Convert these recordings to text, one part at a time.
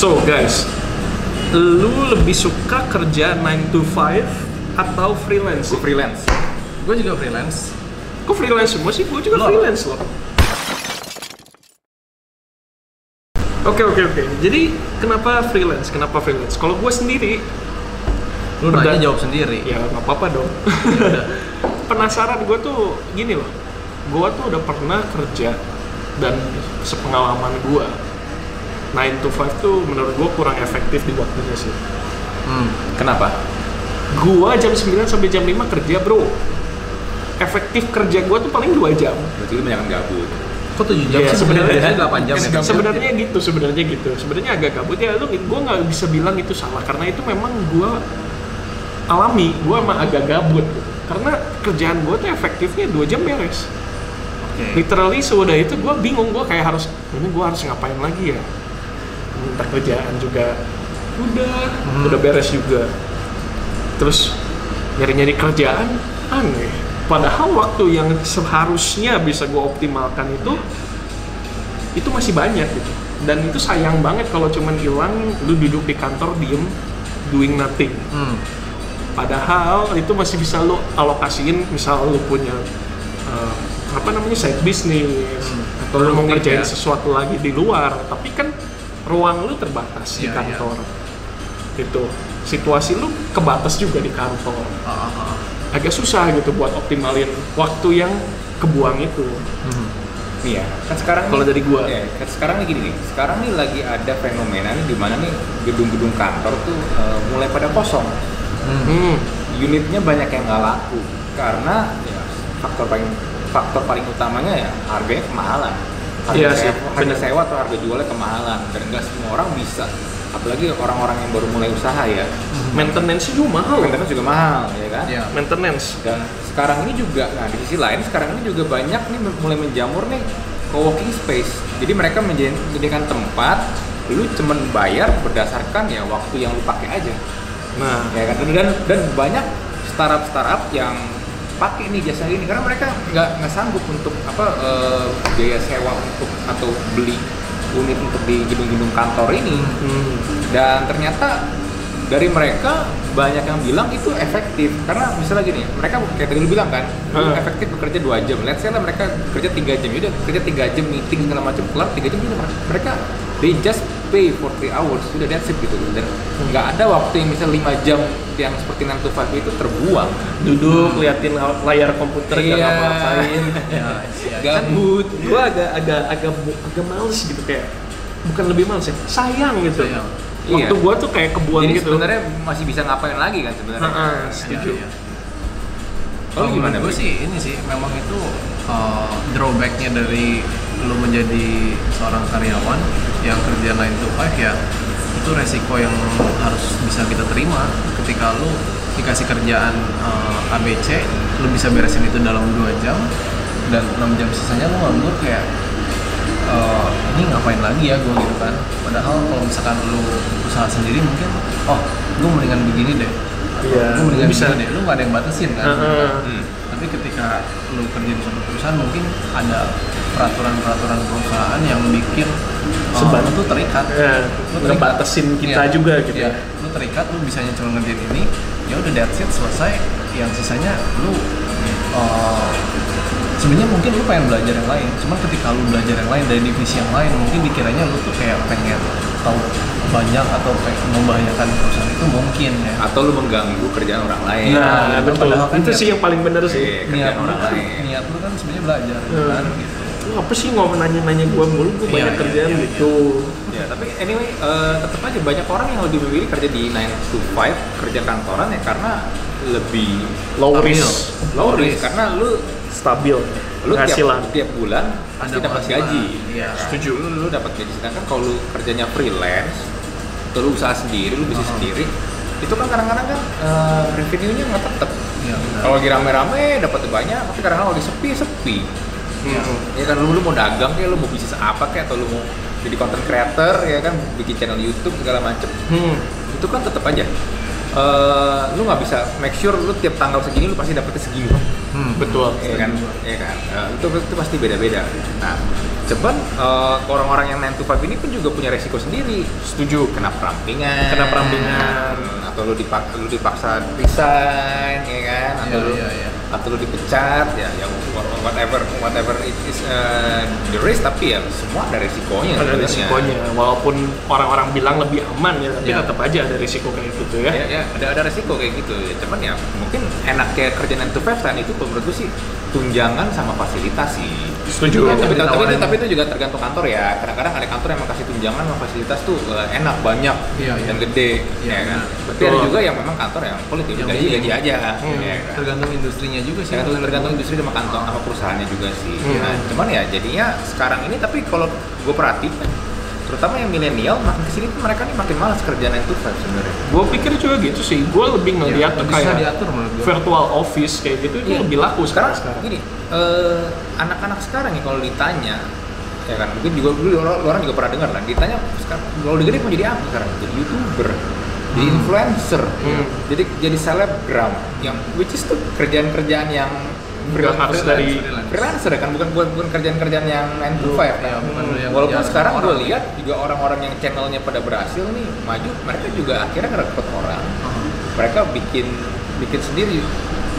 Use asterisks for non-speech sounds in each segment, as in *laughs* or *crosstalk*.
So guys, lu lebih suka kerja 9 to 5 atau freelance? Gue freelance. Gue juga freelance. Kok freelance semua sih? Gue juga Lo apa? freelance loh. Oke oke oke. Jadi kenapa freelance? Kenapa freelance? Kalau gue sendiri, Lu Udah. nanya jawab sendiri. ya nggak apa-apa dong. *laughs* Penasaran gue tuh gini loh. Gue tuh udah pernah kerja dan sepengalaman gue 9 to 5 tuh menurut gue kurang efektif di waktunya sih. Hmm. Kenapa? Gua jam 9 sampai jam 5 kerja bro Efektif kerja gua tuh paling 2 jam Berarti lu banyak gabut. Kok 7 jam sih? sebenarnya- Biasanya 8 jam. ya? Sebenarnya gitu, sebenarnya gitu Sebenarnya agak gabut ya lu gua nggak bisa bilang itu salah Karena itu memang gua alami Gua emang agak gabut. Karena kerjaan gua tuh efektifnya 2 jam beres Oke. Literally sudah itu gua bingung Gua kayak harus, ini gua harus ngapain lagi ya Minta kerjaan juga Udah, Hmm. udah beres juga terus nyari-nyari kerjaan aneh padahal waktu yang seharusnya bisa gue optimalkan itu itu masih banyak gitu dan itu sayang banget kalau cuman hilang lu duduk di kantor diem doing nothing Hmm. padahal itu masih bisa lu alokasiin misal lu punya eh, apa namanya side business Hmm. atau lu mau ngerjain ya. sesuatu lagi di luar tapi kan ruang lu terbatas di Iya, iya. kantor gitu situasi lu kebatas juga di kantor ah, ah. agak susah gitu buat optimalin waktu yang kebuang itu Hmm. Nih ya, kan sekarang Kalau dari gua. ya, kan sekarang nih gini nih. Sekarang nih lagi ada fenomena nih di mana nih gedung-gedung kantor tuh eh, mulai pada kosong. Hmm. hmm. Unitnya banyak yang nggak laku karena ya, faktor paling faktor paling utamanya ya harganya kemahalan. Harga, Iya sih, sewa, harga bener. sewa atau harga jualnya kemahalan dan nggak semua orang bisa. Apalagi orang-orang yang baru mulai usaha ya. maintenance juga mahal Maintenance juga mahal ya kan. Iya. maintenance Dan sekarang ini juga, nah di sisi lain sekarang ini juga banyak nih mulai menjamur nih co-working space. Jadi mereka menjadi- menjadikan tempat lu cuman bayar berdasarkan ya waktu yang lu pakai aja. nah Ya kan dan dan banyak startup startup yang pakai nih jasa ini karena mereka nggak nggak sanggup untuk apa eh, biaya sewa untuk atau beli unit untuk di gedung-gedung kantor ini hmm. dan ternyata dari mereka banyak yang bilang itu efektif karena misalnya gini mereka kayak tadi lu bilang kan Hmm. efektif bekerja dua jam let's say lah mereka kerja tiga jam udah kerja tiga jam meeting segala macam kelar tiga jam udah mereka they just pay for three hours sudah that's it gitu dan nggak ada waktu yang misalnya lima jam yang seperti 9 to 5 itu terbuang duduk liatin layar komputer nggak Iya. ngapa-ngapain *laughs* Ya, ya. gabut gue agak agak agak agak males gitu kayak bukan lebih males ya sayang gitu Sayang. waktu Iya. gue tuh kayak kebuang jadi gitu sebenarnya masih bisa ngapain lagi kan sebenarnya Heeh, Ya, setuju ya. Kalau gimana, gue sih ini sih memang itu uh, drawbacknya dari lu menjadi seorang karyawan yang kerja 9 to 5 ya itu resiko yang harus bisa kita terima ketika lu dikasih kerjaan uh, ABC lu bisa beresin itu dalam 2 jam dan 6 jam sisanya lu nganggur kayak uh, ini ngapain lagi ya gue gitu kan padahal kalau misalkan lu usaha sendiri mungkin oh gue mendingan begini deh Iya, gue mendingan bisa. begini deh lu gak ada yang batasin kan Heeh. Hmm. Tapi ketika lu kerja di suatu perusahaan mungkin ada peraturan-peraturan perusahaan yang bikin uh, Sebat. lu tuh terikat. Ya, Lu ngebatasin kita Iya, juga gitu iya. lu terikat lu bisanya cuma ngerjain ini ya udah that's it selesai. Yang sisanya lu uh, sebenarnya mungkin lu pengen belajar yang lain. Cuman ketika lu belajar yang lain dari divisi yang lain mungkin dikiranya lu tuh kayak pengen tahu banyak atau membahayakan perusahaan itu mungkin ya. Atau lu mengganggu kerjaan orang lain. Nah Iya, betul. kan itu niat- sih yang paling bener sih. Iya, kerjaan niat orang kan lain. niat lu kan sebenarnya belajar Hmm. kan gitu. Lu apa sih ngomong nanya-nanya gue mulu gue Iya, banyak iya, kerjaan iya, iya. gitu Ya, tapi anyway, eh, tetap aja banyak orang yang lebih memilih kerja di 9 to 5 kerja kantoran ya karena lebih low risk. Low Low risk risk. karena lu stabil lu tiap, tiap bulan pasti dapat gaji. Iya. Setuju. Lu, lu dapat gaji sedangkan kalau lu kerjanya freelance atau lu usaha sendiri, lu bisnis Uh-huh. sendiri, itu kan kadang-kadang kan eh, revenue-nya nggak tetap. Benar. Kalau lagi rame-rame dapat banyak, tapi kadang-kadang lagi sepi sepi. Iya. Ya kan lu, lu mau dagang kayak lu mau bisnis apa kayak atau lu mau jadi content creator ya kan bikin channel YouTube segala macem hmm. itu kan tetap aja eh, lu nggak bisa make sure lu tiap tanggal segini lu pasti dapetnya segini Hmm. betul ya kan ya kan Eh, itu itu pasti beda-beda nah Cuman eh, orang-orang yang 9 to 5 ini pun juga punya resiko sendiri. Setuju. Kena perampingan. Kena perampingan. Atau lu dipaksa, lu dipaksa resign, ya kan? Atau Iya, lu iya, iya. atau lu dipecat, ya, ya whatever whatever it is eh, the risk, tapi ya semua ada resikonya. Ada sebenarnya. risikonya. Walaupun orang-orang bilang lebih aman ya, tapi Ya. tetap aja ada risiko kayak gitu ya. ya, ya ada ada resiko kayak gitu ya cuman ya mungkin enaknya kerja 9 to 5 kan itu menurut gue sih tunjangan sama fasilitas sih Setuju. Ya, tapi, tapi, tapi, Ditawarin. tapi itu juga tergantung kantor ya kadang-kadang ada kantor yang kasih tunjangan sama fasilitas tuh eh, enak banyak Iya, iya. dan gede Iya, ya kan tapi ada juga yang memang kantor yang Yang gaji gaji aja Hmm. ya kan? tergantung industrinya juga sih tergantung tergantung industri sama kantor sama perusahaannya juga sih Hmm. nah, cuman ya jadinya sekarang ini tapi kalau gue perhatikan terutama yang milenial makin ke sini tuh mereka nih makin malas kerja 9 to 5 sebenarnya Gue pikir juga gitu sih. Gue lebih ngeliat Ya, kayak diatur virtual office kayak gitu itu Iya. lebih laku sekarang sekarang. gini eh, anak-anak sekarang ya kalau ditanya ya kan mungkin juga dulu orang, orang juga pernah dengar lah ditanya sekarang kalau digede mau jadi apa sekarang jadi youtuber jadi Hmm. influencer Hmm. jadi jadi selebgram yang which is tuh kerjaan-kerjaan yang Harus dari freelance. freelancer kan? Bukan bukan, bukan kerjaan-kerjaan yang 9 to 5 Ya, kan bukan yang walaupun kerja sekarang gue lihat juga orang-orang yang channelnya pada berhasil nih maju mereka juga akhirnya ngerekrut orang. Mereka bikin bikin sendiri.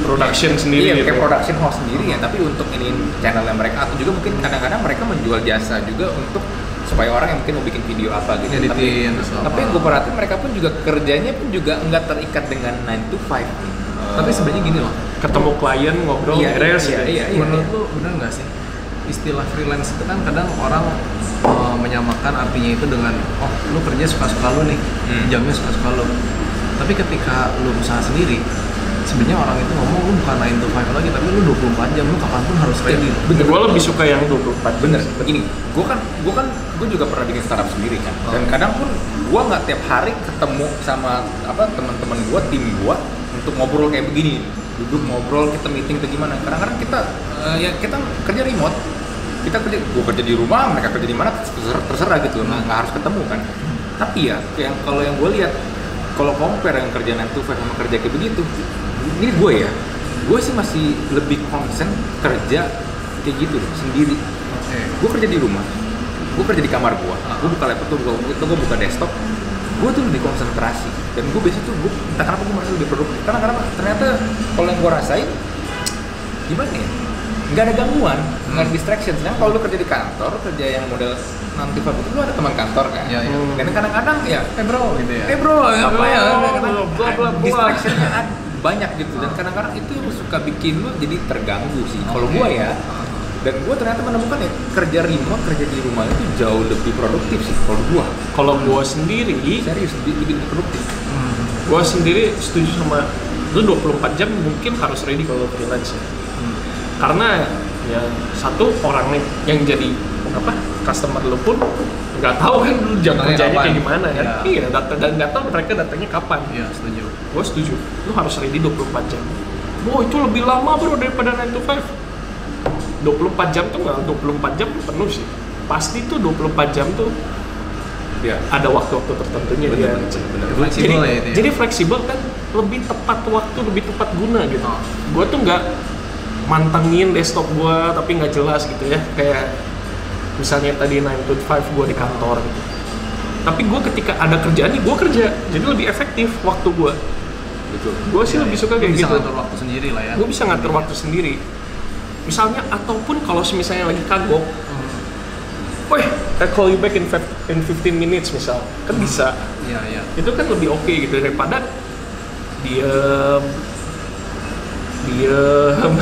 Production sendiri iya, gitu. kayak production house sendiri ya tapi untuk ini channelnya mereka atau juga mungkin kadang-kadang mereka menjual jasa juga untuk supaya orang yang mungkin mau bikin video apa gitu. Editin tapi, tapi yang gue perhatiin mereka pun juga kerjanya pun juga nggak terikat dengan 9 to 5 tapi sebenarnya gini loh Ketemu klien ngobrol Iya, beres iya, gitu. iya, iya. menurut lu bener nggak sih? Istilah freelance itu kan kadang orang uh, menyamakan artinya itu dengan oh lu kerja suka-suka lu nih Hmm. jamnya suka-suka lu. Tapi ketika lu usaha sendiri sebenarnya orang itu ngomong lu bukan 9 to 5 lagi tapi lu 24 jam lu kapan pun harus ready Bener, gue lebih suka yang 24 bener. Begini gue kan gue kan gue juga pernah bikin startup sendiri kan. Oh. dan kadang pun gue nggak tiap hari ketemu sama apa teman-teman gue tim gue untuk ngobrol kayak begini. Duduk ngobrol kita meeting atau gimana. Kadang-kadang kita eh, ya kita kerja remote. Kita kerja gue kerja di rumah mereka kerja di mana terserah, terserah gitu. Nggak nggak harus ketemu kan. Tapi ya yang kalau yang gue lihat kalau compare yang kerja 9 to 5 sama kerja kayak begitu ini gue ya. Gue sih masih lebih konsen kerja kayak gitu sendiri. Oke. Gue kerja di rumah. Gue kerja di kamar gue Ah. gue buka laptop gue itu gue buka desktop. Gue tuh lebih konsentrasi dan gue biasanya tuh gue entah kenapa gue merasa lebih produktif karena kenapa ternyata kalau yang gue rasain gimana ya? Nggak ada gangguan nggak ada distraction. Sedangkan kalau lu kerja di kantor kerja yang model nanti itu lu ada teman kantor kan? Iya, iya. dan kadang-kadang ya eh bro gitu ya? Eh bro apa ya? bla, bla, bla. distractionnya banyak gitu. Dan kadang-kadang itu yang suka bikin lu jadi terganggu sih. Kalau Oke. gue ya dan gue ternyata menemukan ya kerja remote kerja di rumah itu jauh lebih produktif sih kalau gue Kalau gue sendiri, serius lebih, lebih produktif Hmm. gue sendiri setuju sama lu 24 jam mungkin harus ready kalau freelance ya. Hmm. Karena ya satu orang nih yang jadi apa customer lu pun nggak tahu kan lu jam kerjanya kapan? kayak gimana kan. Iya. Iya, datang dan nggak tahu mereka datangnya kapan. iya setuju Gue setuju. Lu harus ready 24 jam. Wow, itu lebih lama bro daripada 9 to 5. 24 jam tuh nggak 24 jam tuh penuh sih. Pasti tuh 24 jam tuh ya ada waktu-waktu tertentunya dia. fleksibel jadi, ya itu ya jadi fleksibel kan lebih tepat waktu, lebih tepat guna gitu. Oh. Gue tuh nggak mantengin desktop gue tapi nggak jelas gitu ya. Kayak misalnya tadi 9 to 5 gue di kantor gitu. Tapi gue ketika ada kerjaan nih gue kerja, jadi lebih efektif waktu gue. betul Gue sih Iya, lebih iya. suka kayak bisa gitu. ngatur waktu sendiri lah ya Gue bisa ngatur waktu sendiri. Misalnya ataupun kalau misalnya lagi kagok, Hmm. Weh, I call you back in, in 15 minutes misal, kan bisa. iya iya Itu kan lebih oke gitu daripada diem, diem,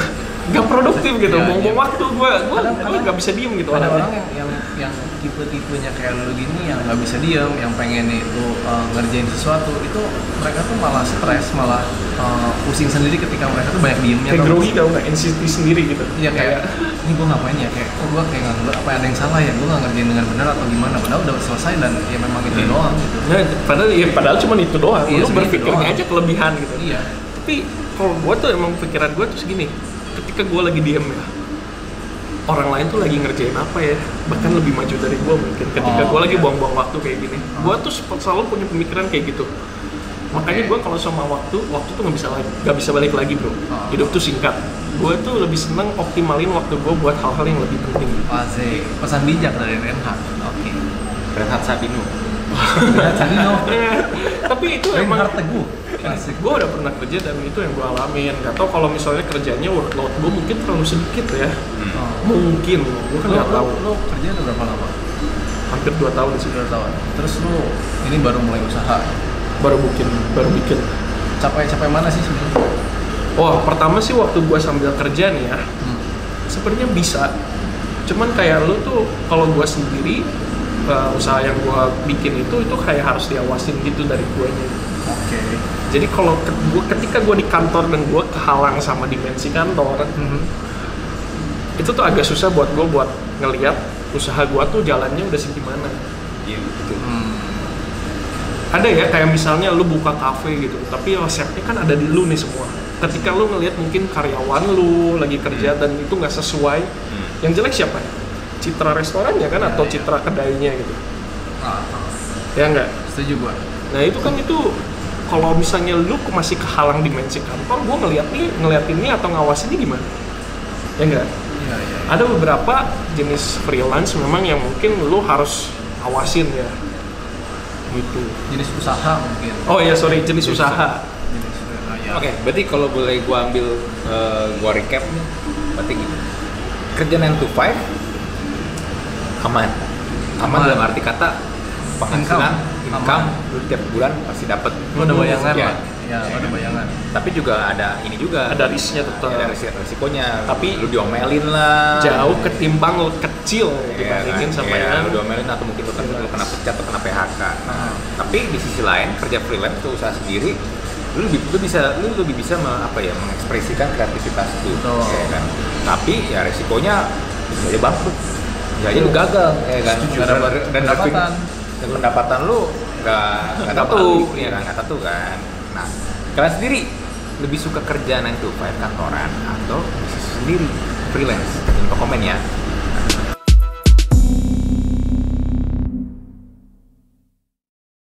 nggak produktif gitu. Iya, Buang-buang iya. waktu gue, gue gue nggak bisa diem gitu. ada orang yang yang yang tipe-tipenya kayak lu gini yang nggak bisa diam yang pengen itu uh, ngerjain sesuatu itu mereka tuh malah stres malah uh, pusing sendiri ketika mereka tuh banyak diemnya kayak grogi tau nggak, NCT sendiri gitu. Iya kayak ini gue ngapain ya kayak oh gue kayak nggak apa ada yang salah ya gue nggak ngerjain dengan benar atau gimana padahal udah selesai dan ya memang itu Hmm. doang gitu Nah, padahal ya padahal cuma itu doang. Iya, Lu berpikirnya doang. aja kelebihan gitu. iya Tapi kalau gue tuh emang pikiran gue tuh segini, ketika gue lagi diem ya, orang lain tuh lagi ngerjain apa ya, bahkan lebih maju dari gue mungkin. Ketika Oh, gue lagi iya. buang-buang waktu kayak gini, gue tuh selalu punya pemikiran kayak gitu. Makanya gue kalau sama waktu, waktu tuh nggak bisa lagi, nggak bisa balik lagi bro. Oh. Hidup tuh singkat. gue tuh lebih seneng optimalin waktu gue buat hal-hal yang lebih penting Asik. Pesan bijak dari Renhard. Oke. Renhat Sabino. Sadino. tapi itu emang Teguh. Asik. gue udah pernah kerja dan itu yang gue alamin gak tau kalau misalnya kerjanya workload gue mungkin terlalu sedikit ya Oh. mungkin gue kan Lo, nggak lo, tahu lo kerja udah berapa lama? hampir 2 tahun di sini Sudah tahun. Terus lo ini baru mulai usaha. baru bikin baru bikin Capai-capai mana sih sebenarnya? wah pertama sih waktu gue sambil kerja nih ya Hmm. sebenarnya bisa cuman kayak lu tuh kalau gue sendiri uh, usaha yang gue bikin itu itu kayak harus diawasin gitu dari gue Oke. jadi kalau ke, gua, ketika gue di kantor dan gue kehalang sama dimensi kantor Mhm. itu tuh agak susah buat gue buat ngelihat usaha gue tuh jalannya udah segimana Iya, betul. Hmm. ada ya kayak misalnya lu buka kafe gitu tapi resepnya kan ada di lu nih semua ketika lu ngelihat mungkin karyawan lu lagi kerja dan itu nggak sesuai Hmm. yang jelek siapa citra restorannya kan Ya, atau ya. citra kedainya gitu Ah, ya enggak setuju gua. nah itu kan itu kalau misalnya lu masih kehalang dimensi kantor gue ngeliat nih ngeliat ini atau ngawasinnya gimana ya enggak Iya, iya. ada beberapa jenis freelance memang yang mungkin lu harus awasin ya gitu Jenis usaha mungkin. oh ya sorry jenis usaha Jenis usaha. Ya. Oke, berarti kalau boleh gua ambil eh, gua recap nih, berarti gini. Kerja 9 to 5 aman. Aman, dalam arti kata penghasilan, Income. income, lu tiap bulan pasti dapat. Lo ada bayangan Ya. Ya, ada bayangan. Tapi juga ada ini juga. ada risknya tetap ada risiko risikonya. Tapi- lu diomelin lah. jauh ketimbang lu kecil Iya dibandingin sama Iya, yang lu diomelin atau mungkin lu kena, lu kena pecat atau kena PHK. Nah. Tapi di sisi lain kerja freelance tuh usaha sendiri, lu lebih lu bisa lu lebih bisa me- apa ya mengekspresikan kreativitas itu, Betul. ya kan. Tapi ya resikonya bisa aja bangkrut, aja lu gagal, ya kan. Setuju. Dan, Dan pendapatan. dan pendapatan lu nggak nggak tentu. ya kan nggak tentu kan. Nah, kalian sendiri lebih suka kerja 9 to 5 kantoran atau bisnis sendiri freelance? Jangan komen ya.